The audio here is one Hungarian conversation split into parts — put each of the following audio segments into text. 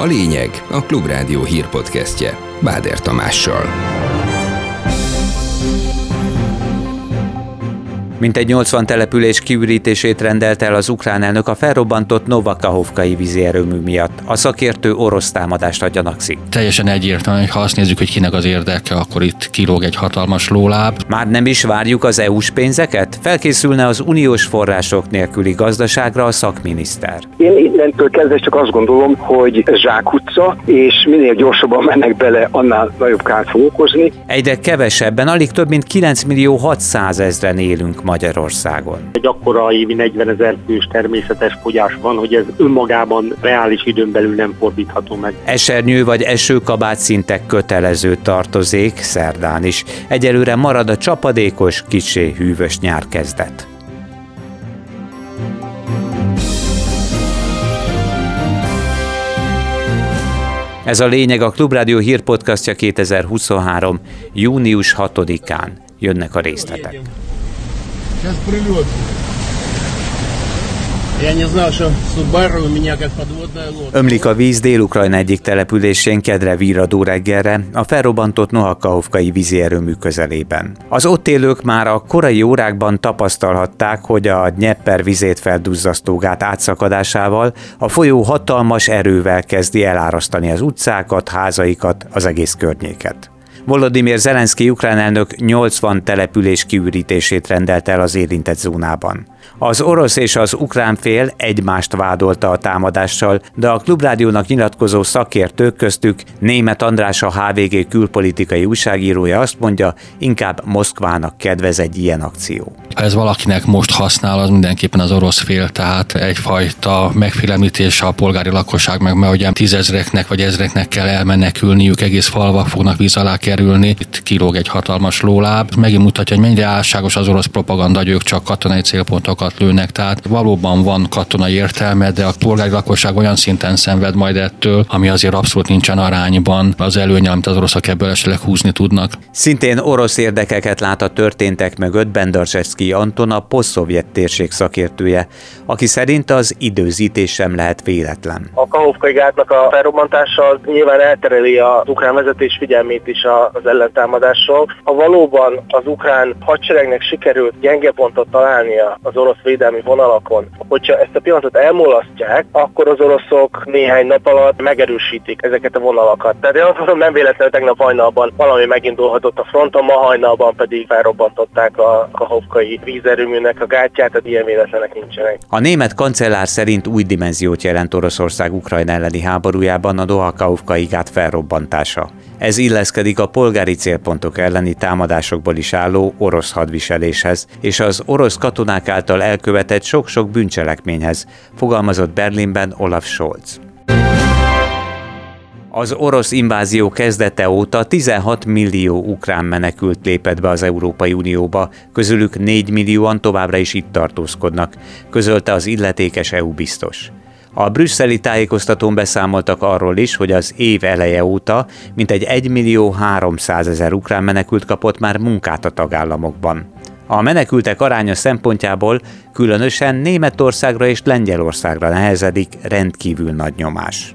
A lényeg a Klubrádió hírpodcastje Báder Tamással. Mintegy 80 település kiürítését rendelt el az ukrán elnök a felrobbantott Novakahovkai vízierőmű miatt. A szakértő orosz támadást adja Naxi. Teljesen egyértelmű, hogy ha azt nézzük, hogy kinek az érdeke, akkor itt kilóg egy hatalmas lóláb. Már nem is várjuk az EU-s pénzeket? Felkészülne az uniós források nélküli gazdaságra a szakminiszter. Én innentől kezdve csak azt gondolom, hogy zsákutca, és minél gyorsabban mennek bele, annál nagyobb kárt fog okozni. Egyre kevesebben, alig több mint 9 millió 600 ezren élünk Magyarországon. Egy akkora évi 40 ezer fős természetes fogyás van, hogy ez önmagában reális időn belül nem fordítható meg. Esernyő vagy esőkabát szintek kötelező tartozék szerdán is. Egyelőre marad a csapadékos, kicsé hűvös nyár kezdet. Ez a lényeg a Klubrádió hírpodcastja 2023. június 6-án. Jönnek a részletek. Сейчас прилет. Я не знал, что Subaru у меня как подводная лодка. Ömlik a víz Dél-Ukrajna egyik településén kedre víradó reggelre, a felrobbantott Nohakahovkai vízierőmű közelében. Az ott élők már a korai órákban tapasztalhatták, hogy a Dnyeper vizét felduzzasztó gát átszakadásával a folyó hatalmas erővel kezdi elárasztani az utcákat, házaikat, az egész környéket. Volodymyr Zelenszky ukrán elnök 80 település kiürítését rendelt el az érintett zónában. Az orosz és az ukrán fél egymást vádolta a támadással, de a Klubrádiónak nyilatkozó szakértők köztük német András a HVG külpolitikai újságírója azt mondja, inkább Moszkvának kedvez egy ilyen akció. Ez valakinek most használ, az mindenképpen az orosz fél, tehát egyfajta megfélemlítés a polgári lakosság meg, mert ugye tízezreknek vagy ezreknek kell elmenekülniük, egész falvak fognak víz alá kerülni. Itt kilóg egy hatalmas lóláb. Megint mutatja, hogy mennyire álságos az orosz propaganda, hogy ők csak katonai célpontokat lőnek. Tehát valóban van katonai értelme, de a polgári lakosság olyan szinten szenved majd ettől, ami azért abszolút nincsen arányban az előnye, amit az oroszok ebből esetleg húzni tudnak. Szintén orosz érdekeket lát a történtek mögött Bendarsevszki Anton, a posztszovjet térség szakértője, aki szerint az időzítés sem lehet véletlen. A Kahovkai gátnak a felrobbantása az nyilván eltereli az ukrán vezetés figyelmét is az ellentámadásról. Ha valóban az ukrán hadseregnek sikerült gyenge pontot találnia az orosz védelmi vonalakon, hogyha ezt a pillanatot elmulasztják, akkor az oroszok néhány nap alatt megerősítik ezeket a vonalakat. Tehát én azt mondom, nem véletlenül tegnap hajnalban valami megindulhatott a fronton, ma hajnalban pedig felrobbantották a Kahovkai vízerőműnek a gátját, tehát ilyen véletlenek nincsenek. A német kancellár szerint új dimenziót jelent Oroszország Ukrajna elleni háborújában a Doha-Kahovkai gát felrobbantása. Ez illeszkedik a polgári célpontok elleni támadásokból is álló orosz hadviseléshez, és az orosz katonák által elkövetett sok-sok bűncselekményhez, fogalmazott Berlinben Olaf Scholz. Az orosz invázió kezdete óta 16 millió ukrán menekült lépett be az Európai Unióba, közülük 4 millióan továbbra is itt tartózkodnak, közölte az illetékes EU biztos. A brüsszeli tájékoztatón beszámoltak arról is, hogy az év eleje óta mintegy 1 millió 300 ezer ukrán menekült kapott már munkát a tagállamokban. A menekültek aránya szempontjából különösen Németországra és Lengyelországra nehezedik rendkívül nagy nyomás.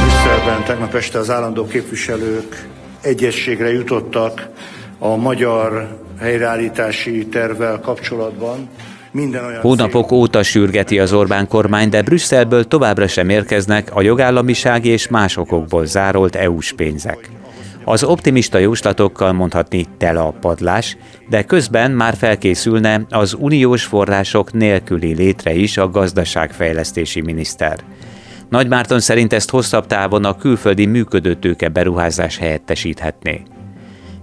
Brüsszelben tegnap este az állandó képviselők egyességre jutottak a magyar helyreállítási tervvel kapcsolatban. Hónapok óta sürgeti az Orbán kormány, de Brüsszelből továbbra sem érkeznek a jogállamiság és más okokból zárolt EU-s pénzek. Az optimista jóslatokkal mondhatni tele a padlás, de közben már felkészülne az uniós források nélküli létre is a gazdaságfejlesztési miniszter. Nagy Márton szerint ezt hosszabb távon a külföldi működőtőke beruházás helyettesíthetné.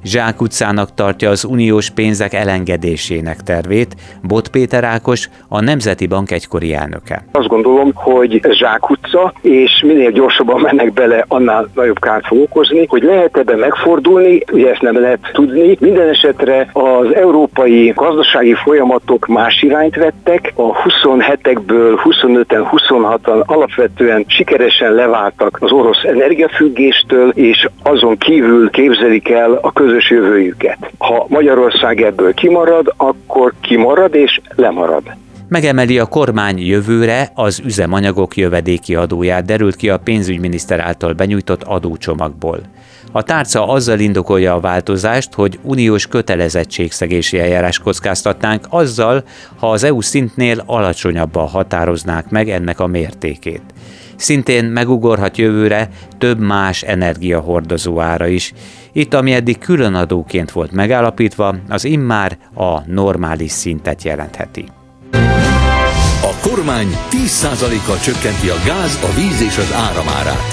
Zsák utcának tartja az uniós pénzek elengedésének tervét Bot Péter Ákos, a Nemzeti Bank egykori elnöke. Azt gondolom, hogy Zsák utca, és minél gyorsabban mennek bele, annál nagyobb kárt fog okozni, hogy lehet ebben megfordulni, ugye ezt nem lehet tudni. Minden esetre az európai gazdasági folyamatok más irányt vettek, a 27-ekből 25-en, 26-an alapvetően sikeresen leváltak az orosz energiafüggéstől, és azon kívül képzelik el a közös közös jövőjüket. Ha Magyarország ebből kimarad, akkor kimarad és lemarad. Megemeli a kormány jövőre az üzemanyagok jövedéki adóját, derült ki a pénzügyminiszter által benyújtott adócsomagból. A tárca azzal indokolja a változást, hogy uniós kötelezettségszegési eljárás kockáztatnánk azzal, ha az EU szintnél alacsonyabban határoznák meg ennek a mértékét. Szintén megugorhat jövőre több más energiahordozó ára is. Itt, ami eddig különadóként volt megállapítva, az immár a normális szintet jelentheti. A kormány 10%-kal csökkenti a gáz, a víz és az áramárát.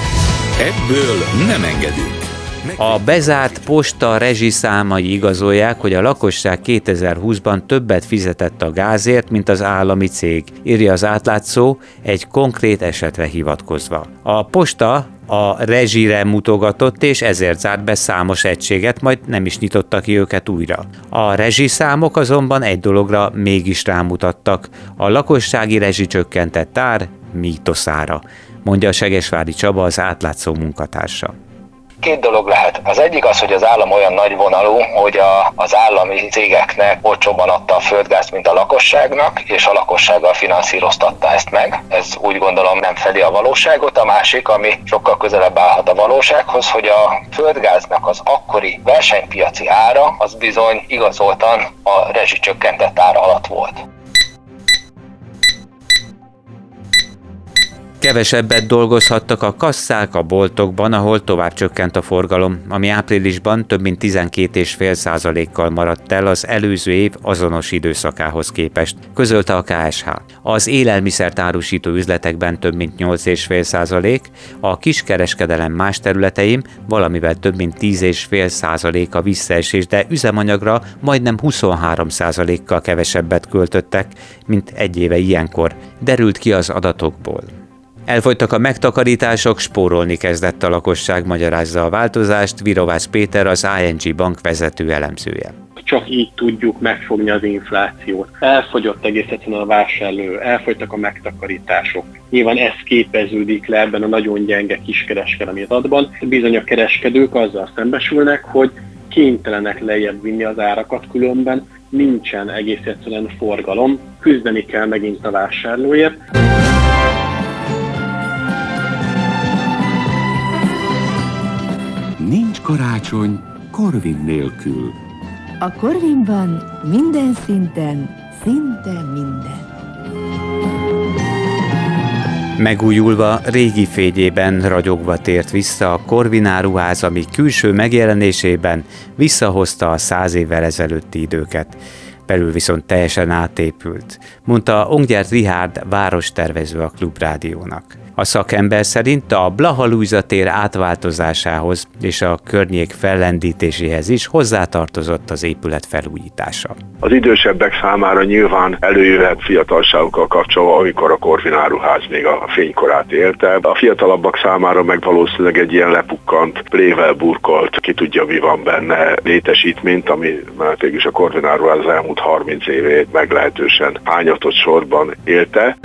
Ebből nem engedünk. A bezárt posta rezsiszámai igazolják, hogy a lakosság 2020-ban többet fizetett a gázért, mint az állami cég, írja az átlátszó egy konkrét esetre hivatkozva. A posta a rezsire mutogatott, és ezért zárt be számos egységet, majd nem is nyitotta ki őket újra. A rezsiszámok azonban egy dologra mégis rámutattak, a lakossági rezsicsökkentett ár mítoszára, mondja a Segesvári Csaba az átlátszó munkatársa két dolog lehet. Az egyik az, hogy az állam olyan nagy vonalú, hogy a, az állami cégeknek olcsóban adta a földgázt, mint a lakosságnak, és a lakossággal finanszíroztatta ezt meg. Ez úgy gondolom nem fedi a valóságot. A másik, ami sokkal közelebb állhat a valósághoz, hogy a földgáznak az akkori versenypiaci ára az bizony igazoltan a rezsicsökkentett ára alatt volt. Kevesebbet dolgozhattak a kasszák a boltokban, ahol tovább csökkent a forgalom, ami áprilisban több mint 12,5%-kal maradt el az előző év azonos időszakához képest, közölte a KSH. Az élelmiszert árusító üzletekben több mint 8,5%, a kiskereskedelem más területein valamivel több mint 10,5% a visszaesés, de üzemanyagra majdnem 23%-kal kevesebbet költöttek, mint egy éve ilyenkor, derült ki az adatokból. Elfogytak a megtakarítások, spórolni kezdett a lakosság, magyarázza a változást Virovász Péter, az ING bank vezető elemzője csak így tudjuk megfogni az inflációt. Elfogyott egész egyszerűen a vásárló, elfogytak a megtakarítások. Nyilván ez képeződik le ebben a nagyon gyenge kiskereskedelmi adatban. Bizony a kereskedők azzal szembesülnek, hogy kénytelenek lejjebb vinni az árakat, különben nincsen egész egyszerűen forgalom, küzdeni kell megint a vásárlóért. Karácsony Korvin nélkül. A Korvinban minden szinten, szinte minden. Megújulva, régi fényében ragyogva tért vissza a Korvináruház, ami külső megjelenésében visszahozta a száz évvel ezelőtti időket belül viszont teljesen átépült, mondta Ongyert Richard várostervező a Klubrádiónak. A szakember szerint a Blaha Luisa tér átváltozásához és a környék fellendítéséhez is hozzátartozott az épület felújítása. Az idősebbek számára nyilván előjöhet fiatalságokkal kapcsolva, amikor a Korvináruház még a fénykorát élte. A fiatalabbak számára meg valószínűleg egy ilyen lepukkant, plével burkolt, ki tudja mi van benne létesítményt, ami mert is a Korvináruház az elmúlt 30 évét meglehetősen hányatott sorban élte.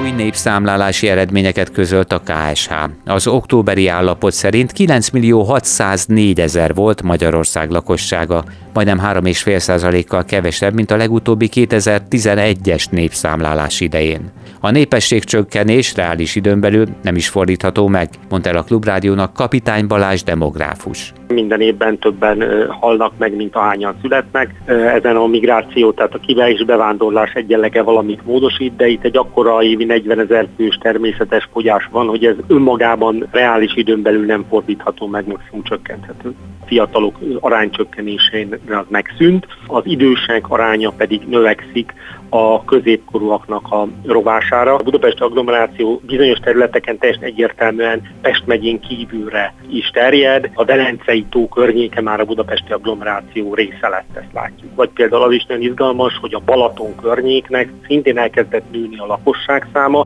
Új népszámlálási eredményeket közölt a KSH. Az októberi állapot szerint 9 millió 604 ezer volt Magyarország lakossága, majdnem 3,5%-kal kevesebb, mint a legutóbbi 2011-es népszámlálás idején. A népesség csökkenés reális időn belül nem is fordítható meg, mondta el a Klubrádiónak kapitány Balázs demográfus. Minden évben többen halnak meg, mint ahányan születnek. Ezen a migráció, tehát a kivel és bevándorlás egyenlege valamit módosít, de itt egy akkora évi 40 ezer fős természetes fogyás van, hogy ez önmagában reális időn belül nem fordítható meg, maximum csökkenthető. Fiatalok aránycsökkenésén az megszűnt, az idősek aránya pedig növekszik, a középkorúaknak a rovására. A budapesti agglomeráció bizonyos területeken teljesen egyértelműen Pest megyén kívülre is terjed. A Velencei tó környéke már a budapesti agglomeráció része lett, ezt látjuk. Vagy például az is nagyon izgalmas, hogy a Balaton környéknek szintén elkezdett nőni a lakosság száma.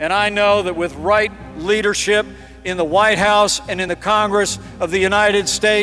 And I know that with right leadership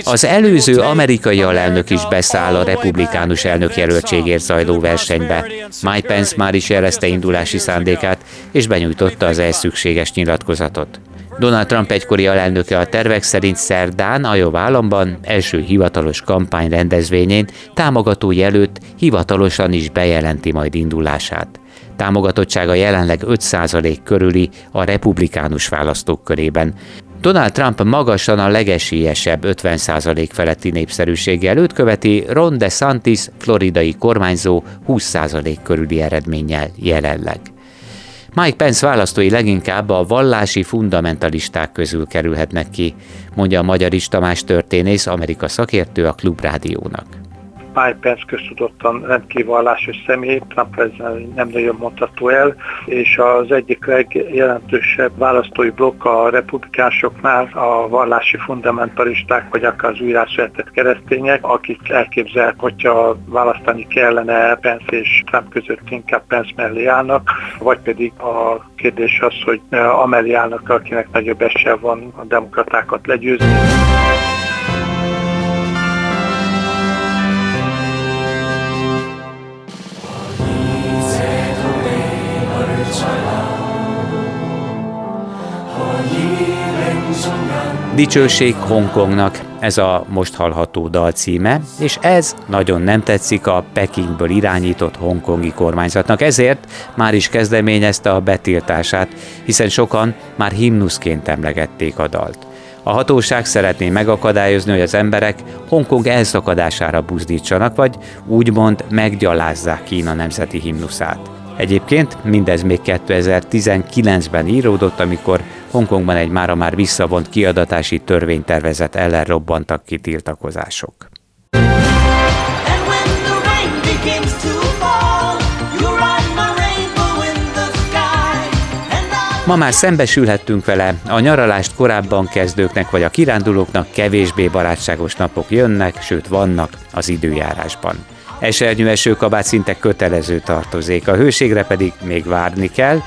az előző amerikai alelnök is beszáll a republikánus elnök jelöltségért zajló versenybe. Mike Pence már is jelezte indulási szándékát, és benyújtotta az ehhez szükséges nyilatkozatot. Donald Trump egykori alelnöke a tervek szerint szerdán Iowa államban első hivatalos kampány rendezvényén támogató előtt hivatalosan is bejelenti majd indulását. Támogatottsága jelenleg 5% körüli a republikánus választók körében. Donald Trump magasan a legesélyesebb 50% feletti népszerűséggel őt követi Ron DeSantis, floridai kormányzó 20% körüli eredménnyel jelenleg. Mike Pence választói leginkább a vallási fundamentalisták közül kerülhetnek ki, mondja a Magyar Tamás történész, Amerika szakértő a Klubrádiónak. Mike Pence köztudottan rendkívül vallásos személy, Trump nem nagyon mondható el, és az egyik legjelentősebb választói blokk a republikásoknál a vallási fundamentalisták, vagy akár az újrásvehetett keresztények, akik elképzel, hogyha választani kellene Pence és Trump között inkább Pence mellé állnak, vagy pedig a kérdés az, hogy amellé állnak, akinek nagyobb esélye van a demokratákat legyőzni. Dicsőség Hongkongnak, ez a most hallható dal címe, és ez nagyon nem tetszik a Pekingből irányított hongkongi kormányzatnak, ezért már is kezdeményezte a betiltását, hiszen sokan már himnuszként emlegették a dalt. A hatóság szeretné megakadályozni, hogy az emberek Hongkong elszakadására buzdítsanak, vagy úgymond meggyalázzák Kína nemzeti himnuszát. Egyébként mindez még 2019-ben íródott, amikor Hongkongban egy mára már visszavont kiadatási törvénytervezet ellen robbantak ki tiltakozások. Ma már szembesülhettünk vele, a nyaralást korábban kezdőknek vagy a kirándulóknak kevésbé barátságos napok jönnek, sőt vannak az időjárásban. Esernyő esőkabát szinte kötelező tartozék, a hőségre pedig még várni kell.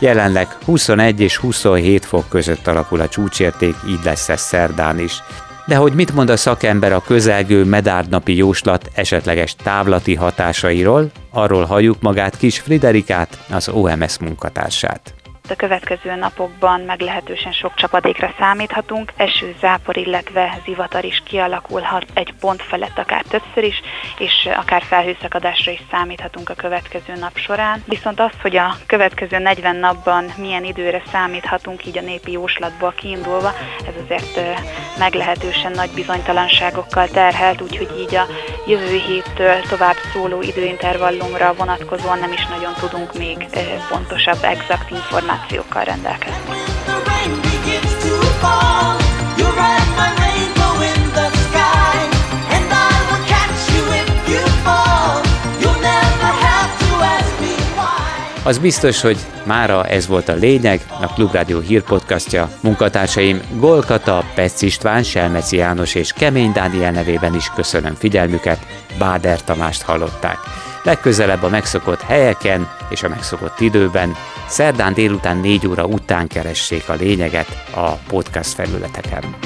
Jelenleg 21 és 27 fok között alakul a csúcsérték, így lesz ez szerdán is. De hogy mit mond a szakember a közelgő medárnapi jóslat esetleges távlati hatásairól, arról halljuk magát Kis Friderikát, az OMS munkatársát. A következő napokban meglehetősen sok csapadékra számíthatunk, eső, zápor, illetve zivatar is kialakulhat egy pont felett akár többször is, és akár felhőszakadásra is számíthatunk a következő nap során. Viszont az, hogy a következő 40 napban milyen időre számíthatunk, így a népi jóslatból kiindulva, ez azért meglehetősen nagy bizonytalanságokkal terhelt, úgyhogy így a jövő héttől tovább szóló időintervallumra vonatkozóan nem is nagyon tudunk még pontosabb, exakt információt információkkal rendelkezni. Az biztos, hogy mára ez volt a lényeg, a Klubrádió hírpodcastja. Munkatársaim Golkata, Pec István, Selmeci János és Kemény Dániel nevében is köszönöm figyelmüket, Báder Tamást hallották. Legközelebb a megszokott helyeken és a megszokott időben Szerdán délután 4 óra után keressék a lényeget a podcast felületeken.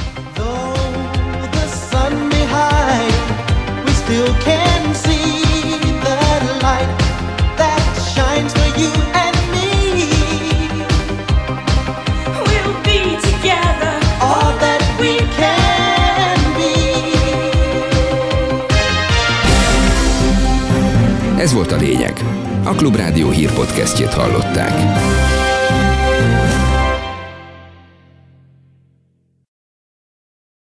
Ez volt a lényeg. A Klubrádió hírpodcastjét hallották.